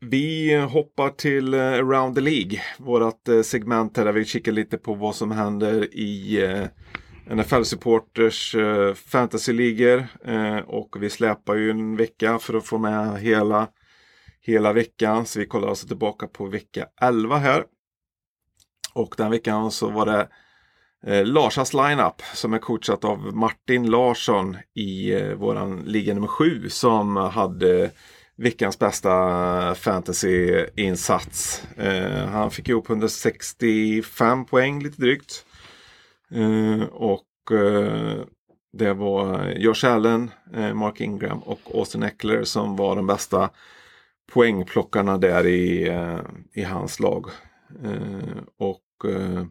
Vi hoppar till eh, Around the League. Vårat eh, segment här där vi kikar lite på vad som händer i eh, NFL Supporters fantasyligor. Och vi släpar ju en vecka för att få med hela, hela veckan. Så vi kollar alltså tillbaka på vecka 11 här. Och den veckan så var det Larsas lineup som är coachat av Martin Larsson i våran liga nummer 7 som hade veckans bästa eh, fantasy-insats. Eh, han fick ihop 165 poäng lite drygt. Eh, och eh, det var Josh Allen, eh, Mark Ingram och Austin Eckler som var de bästa poängplockarna där i, eh, i hans lag. Eh, och eh,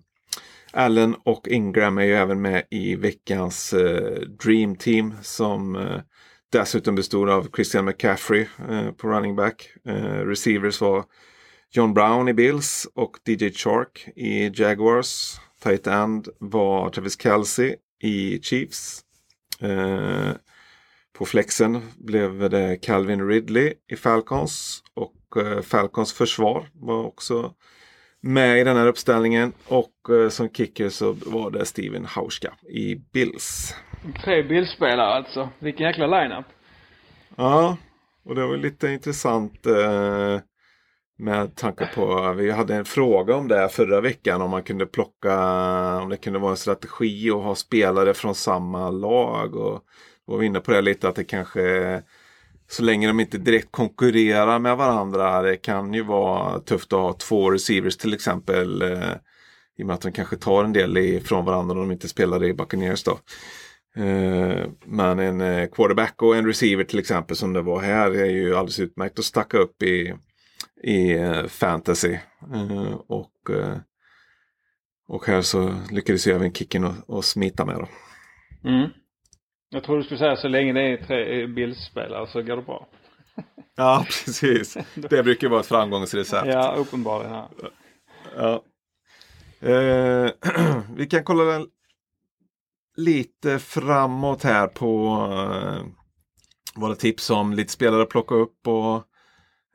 Allen och Ingram är ju även med i veckans eh, Dream Team som eh, dessutom bestod av Christian McCaffrey eh, på running back. Eh, receivers var John Brown i Bills och DJ Chark i Jaguars. Tight end var Travis Kelce i Chiefs. Eh, på flexen blev det Calvin Ridley i Falcons och eh, Falcons försvar var också med i den här uppställningen. Och eh, som kicker så var det Steven Hauska i Bills. Tre Bills-spelare alltså. Vilken jäkla lineup. Ja, och det var lite intressant eh, med tanke på, vi hade en fråga om det förra veckan om man kunde plocka, om det kunde vara en strategi att ha spelare från samma lag. Och då var vi inne på det lite att det kanske så länge de inte direkt konkurrerar med varandra. Det kan ju vara tufft att ha två receivers till exempel. Eh, I och med att de kanske tar en del ifrån varandra om de inte spelar i Buccaneers då. Eh, men en eh, quarterback och en receiver till exempel som det var här är ju alldeles utmärkt att stacka upp i, i eh, fantasy. Eh, och, eh, och här så lyckades jag även kicken och, och smita med då. Mm. Jag tror du skulle säga så länge det är tre bildspelare så går det bra. ja precis. Det brukar vara ett framgångsrecept. Ja uppenbarligen. Ja. ja. Eh, vi kan kolla lite framåt här på eh, våra tips om lite spelare att plocka upp och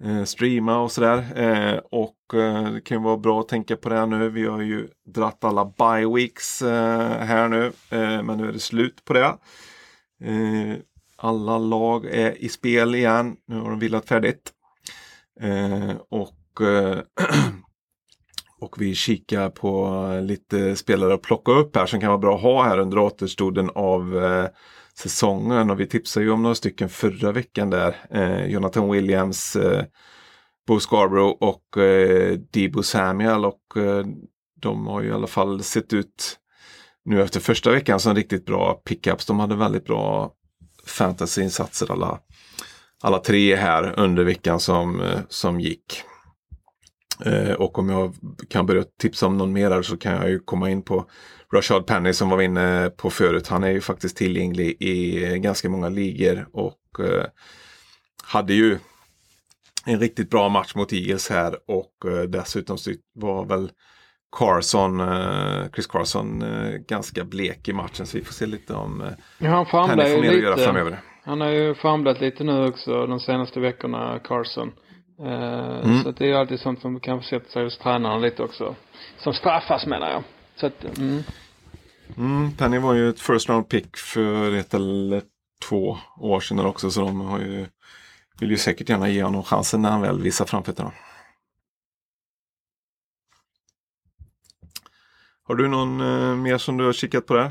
eh, streama och sådär. Eh, och eh, det kan vara bra att tänka på det nu. Vi har ju dratt alla bye weeks eh, här nu. Eh, men nu är det slut på det. Eh, alla lag är i spel igen. Nu har de vilat färdigt. Eh, och eh, Och vi kikar på lite spelare att plocka upp här som kan vara bra att ha här under återstoden av eh, säsongen. Och vi tipsade ju om några stycken förra veckan där. Eh, Jonathan Williams, eh, Bo Scarborough och eh, Debo Samuel. Och eh, de har ju i alla fall sett ut nu efter första veckan som riktigt bra pickups. De hade väldigt bra fantasyinsatser alla, alla tre här under veckan som, eh, som gick. Eh, och om jag kan börja tipsa om någon mer så kan jag ju komma in på Rashad Penny som var inne på förut. Han är ju faktiskt tillgänglig i ganska många ligor och eh, hade ju en riktigt bra match mot Eagles här och eh, dessutom var väl Carson, eh, Chris Carson eh, ganska blek i matchen så vi får se lite om eh, ja, han famlar ju lite. Han har ju famlat lite nu också de senaste veckorna, Carson. Mm. Så det är alltid sånt som kanske sätter sig hos tränaren lite också. Som straffas menar jag. Så att, mm. Mm, Penny var ju ett first round pick för ett eller två år sedan också så de har ju, vill ju säkert gärna ge honom chansen när han väl visar framfötterna. Har du någon eh, mer som du har kikat på där?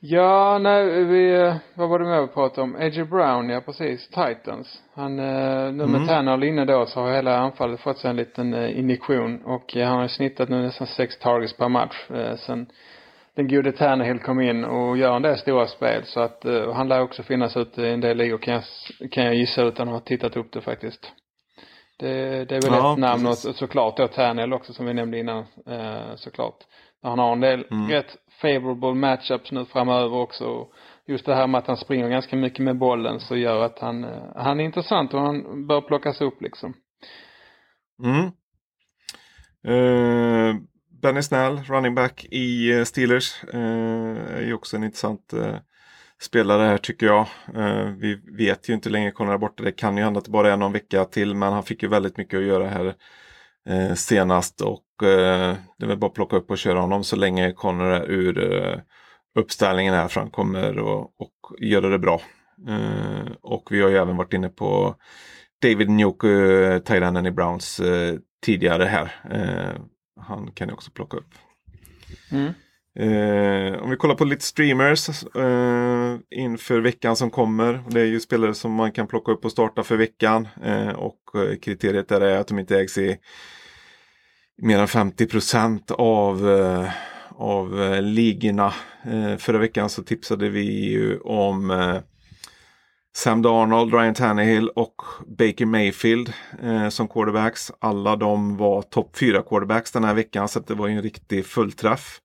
Ja, nej, vi, vad var det mer vi pratade om? Edge Brown, ja precis. Titans. Han, eh, nu med mm. Tanner inne då så har hela anfallet fått sig en liten eh, injektion och eh, han har snittat nu nästan sex targets per match eh, sen den gode Tannehill kom in och gör en del stora spel så att eh, han lär också finnas ute i en del ligor kan jag, kan jag gissa utan att ha tittat upp det faktiskt. Det, det är väl ja, ett namn och såklart då Tannehill också som vi nämnde innan eh, såklart. Han har en del mm. rätt favorable matchups nu framöver också. Just det här med att han springer ganska mycket med bollen så gör att han, eh, han är intressant och han bör plockas upp liksom. Mm. Uh, Benny Snell, running back i eh, Steelers, uh, är ju också en intressant uh, spelare här tycker jag. Eh, vi vet ju inte längre, Konrad är borta. Det kan ju hända att det bara är någon vecka till men han fick ju väldigt mycket att göra här eh, senast och eh, det är väl bara att plocka upp och köra honom så länge Konrad är ur eh, uppställningen här för han kommer och, och göra det bra. Eh, och vi har ju även varit inne på David Njoku, eh, i Browns eh, tidigare här. Eh, han kan ju också plocka upp. Mm. Eh, om vi kollar på lite streamers eh, inför veckan som kommer. Det är ju spelare som man kan plocka upp och starta för veckan. Eh, och eh, kriteriet där är att de inte ägs i mer än 50 procent av, eh, av eh, ligorna. Eh, förra veckan så tipsade vi ju om eh, Sam Darnold, Ryan Tannehill och Baker Mayfield eh, som quarterbacks. Alla de var topp 4 quarterbacks den här veckan så det var ju en riktig fullträff.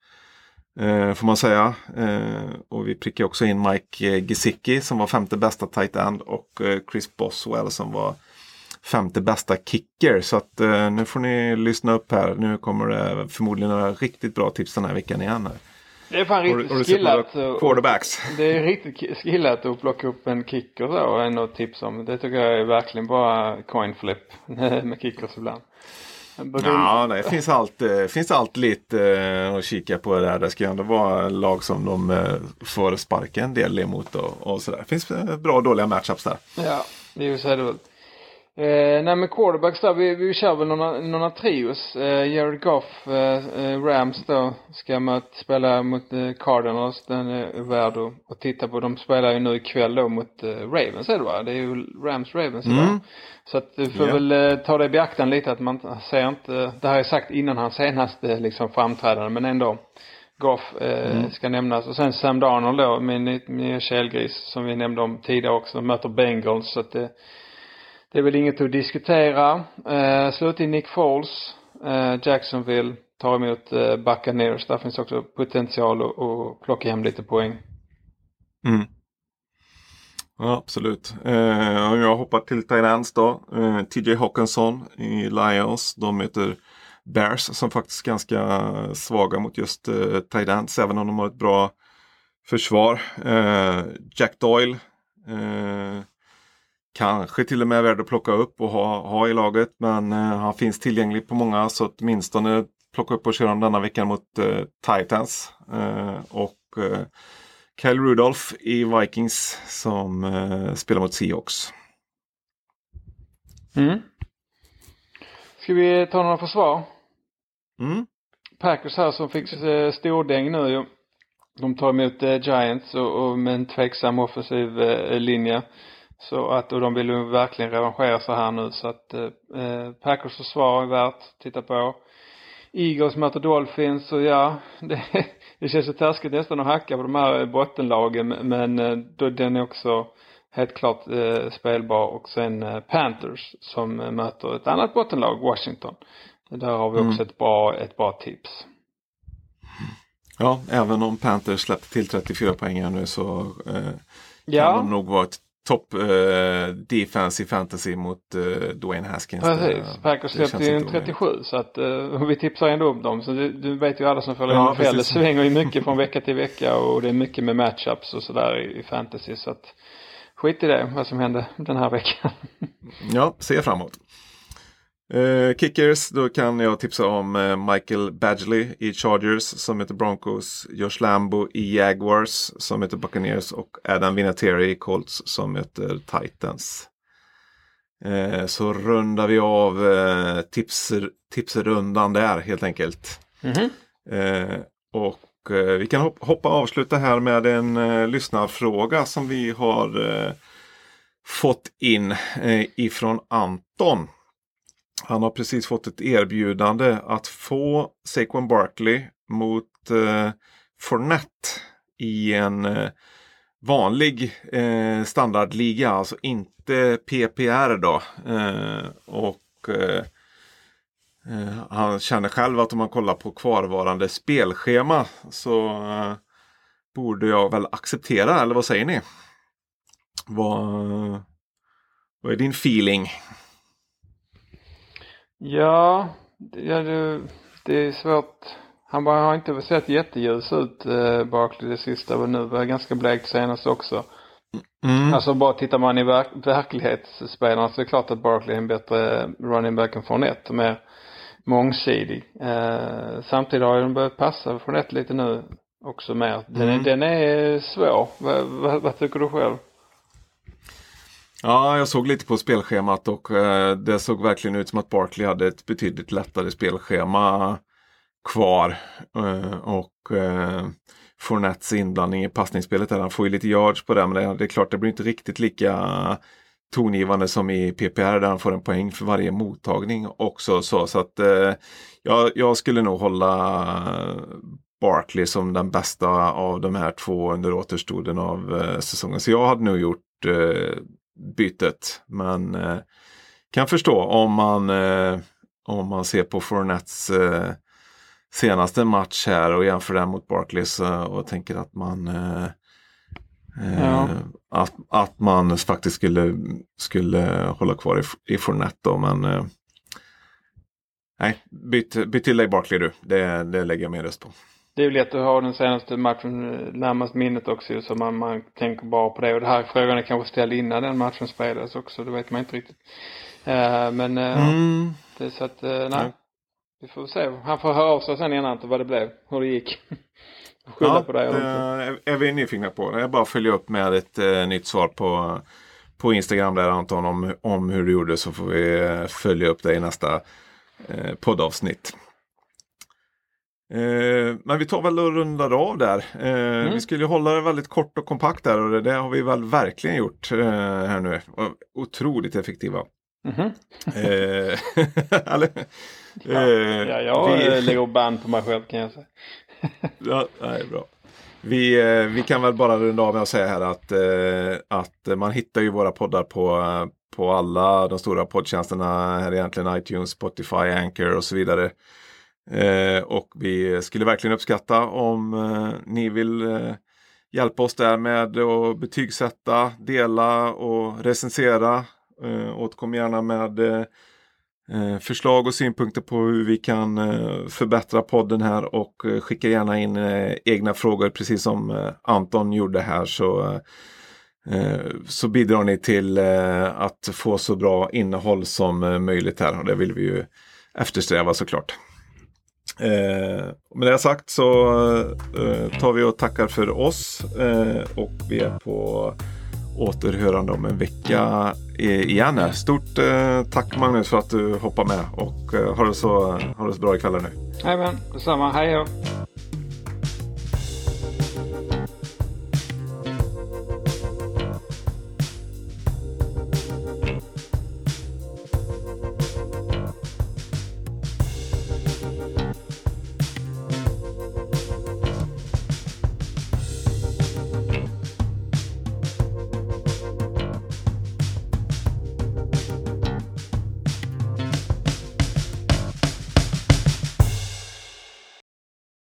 Eh, får man säga. Eh, och vi prickade också in Mike Gesicki som var femte bästa tight end och eh, Chris Boswell som var femte bästa kicker. Så att eh, nu får ni lyssna upp här. Nu kommer det förmodligen några riktigt bra tips den här veckan igen. Här. Det är fan riktigt skillat. Quarterbacks. Det är riktigt skillat att plocka upp en kicker så och tips om. Det tycker jag är verkligen bara coin flip med kickers ibland. Ja, det finns allt, eh, finns allt lite eh, att kika på där. Det ska ju ändå vara lag som de eh, får sparka en del emot och, och sådär. Det finns bra och dåliga matchups där. Ja, det är ju så är det väl. Eh, nej men quarterbacks där, vi, vi kör väl några, några trios. Eh, Jared Goff, eh, eh Rams då, ska möt, spela mot eh, Cardinals. Den är värd att, att titta på. De spelar ju nu ikväll då mot eh, Ravens är det va? Det är ju Rams Ravens idag. Mm. Så att du får Ja. väl eh, ta det i beaktande lite att man ser inte, det har jag sagt innan hans senaste liksom framträdande men ändå. Goff eh, Mm. ska nämnas. Och sen Sam Darnold då, min nya kelgris som vi nämnde om tidigare också, möter Bengals. Så att det, det är väl inget att diskutera. Eh, slutligen Nick Foles, eh, Jacksonville tar emot eh, Buccaneers. Där finns också potential att, att plocka hem lite poäng. Mm. Ja, absolut. Eh, om jag hoppar till Thailands då. Eh, TJ Hawkinson i Lions. De möter Bears som faktiskt är ganska svaga mot just eh, Thailands. Även om de har ett bra försvar. Eh, Jack Doyle. Eh, Kanske till och med värd att plocka upp och ha, ha i laget. Men eh, han finns tillgänglig på många så åtminstone plocka upp och köra honom denna veckan mot eh, Titans. Eh, och Kyle Rudolph i Vikings som eh, spelar mot Seahawks. Mm. Ska vi ta några försvar? Mm. Packers här som fick eh, stordäng nu ju. De tar emot eh, Giants och, och med en tveksam offensiv eh, linje. Så att, och de vill ju verkligen revanschera sig här nu så att eh, eh, Packers försvar är värt att titta på. Eagles möter Dolphins och ja, det, det känns ju taskigt nästan att hacka på de här bottenlagen men eh, då, den är också helt klart eh, spelbar och sen eh, Panthers som eh, möter ett annat bottenlag, Washington. Där har vi också ett bra, ett bra tips. Ja, även om Panthers släppte till 34 poäng här nu så eh, kan Ja. de nog vara ett topp eh, defense i fantasy mot eh, Dwayne Haskins. Precis. Packers släppte omöjligt. 37 så att uh, vi tipsar ändå upp dem. Så du, du vet ju alla som följer Ja, NFL. Det svänger ju mycket från vecka till vecka och det är mycket med matchups och sådär i, i fantasy. Så att skit i det, vad som hände den här veckan. Ja, se framåt. Eh, kickers, då kan jag tipsa om eh, Michael Badgley i Chargers som heter Broncos, Josh Lambo i Jaguars som heter Buccaneers och Adam Vinatieri i Colts som heter Titans. Eh, så rundar vi av tips, tipsrundan där helt enkelt. Mhm. Eh, och vi kan hop- hoppa och avsluta här med en lyssnarfråga som vi har fått in ifrån Anton. Han har precis fått ett erbjudande att få Saquon Barkley mot eh, Fournette i en eh, vanlig eh, standardliga, alltså inte PPR då. Eh, och eh, eh, Han känner själv att om man kollar på kvarvarande spelschema så eh, borde jag väl acceptera, eller vad säger ni? Vad, vad är din feeling? Ja, det, ja, det, det är svårt. Han bara har inte sett jätteljus ut, eh, Barkley det sista. Och nu var ganska blekt senast också. Mm. Alltså bara tittar man i verk verklighetsspelarna så är det klart att Barkley är en bättre running back än Fournette. Mer mångsidig. Eh, samtidigt har ju de börjat passa Fournette lite nu också mer. Den, är, Mm. den är svår. Vad, vad tycker du själv? Ja, jag såg lite på spelschemat och eh, det såg verkligen ut som att Barkley hade ett betydligt lättare spelschema kvar. Eh, och eh, Fournettes inblandning i passningsspelet där, han får ju lite yards på det men det, det är klart det blir inte riktigt lika tongivande som i PPR där han får en poäng för varje mottagning också. Så, så att eh, jag, jag skulle nog hålla Barkley som den bästa av de här två under återstoden av eh, säsongen. Så jag hade nog gjort eh, bytet. Men eh, kan förstå om man, eh, om man ser på Fournettes eh, senaste match här och jämför den mot Barclays eh, och tänker att man eh, eh, Ja. att, att man faktiskt skulle, skulle hålla kvar i, i Fournette då, men nej, byt, byt till dig Barkley du. Det, det lägger jag mer röst på. Det är ju lätt att ha den senaste matchen eh, närmast minnet också så man, man tänker bara på det. Och det här frågan är kanske ställd innan den matchen spelades också. Det vet man inte riktigt. Eh, men eh, Mm. det är så att, eh, nej. Vi får se. Han får höra av sig sen innan vad det blev. Hur det gick. Skylla Ja, på det. är vi nyfikna på. Det är bara följa upp med ett nytt svar på, på Instagram där Anton om, om hur du gjorde så får vi följa upp det i nästa poddavsnitt. Eh, men vi tar väl och rundar av där. Eh, Vi skulle hålla det väldigt kort och kompakt där och det, det har vi väl verkligen gjort eh, här nu. Otroligt effektiva. Eh, eller, eh, Ja, jag vi- vi... lägger band på mig själv kan jag säga. Ja, nej, bra. Vi, eh, vi kan väl bara runda av med att säga här att, eh, att man hittar ju våra poddar på, eh, på alla de stora poddtjänsterna. Här egentligen iTunes, Spotify, Anchor och så vidare. Eh, och vi skulle verkligen uppskatta om eh, ni vill eh, hjälpa oss där med att betygsätta, dela och recensera. Eh, återkom gärna med eh, eh, förslag och synpunkter på hur vi kan eh, förbättra podden här och eh, skicka gärna in eh, egna frågor precis som eh, Anton gjorde här så, eh, eh så bidrar ni till eh, att få så bra innehåll som eh, möjligt här och det vill vi ju eftersträva såklart. Eh, med det sagt så eh, tar vi och tackar för oss eh, och vi är på återhörande om en vecka igen. Stort eh, tack Magnus för att du hoppar med och eh, ha, det så, ha det så bra ikväll nu. Jajamän, detsamma. Hej då.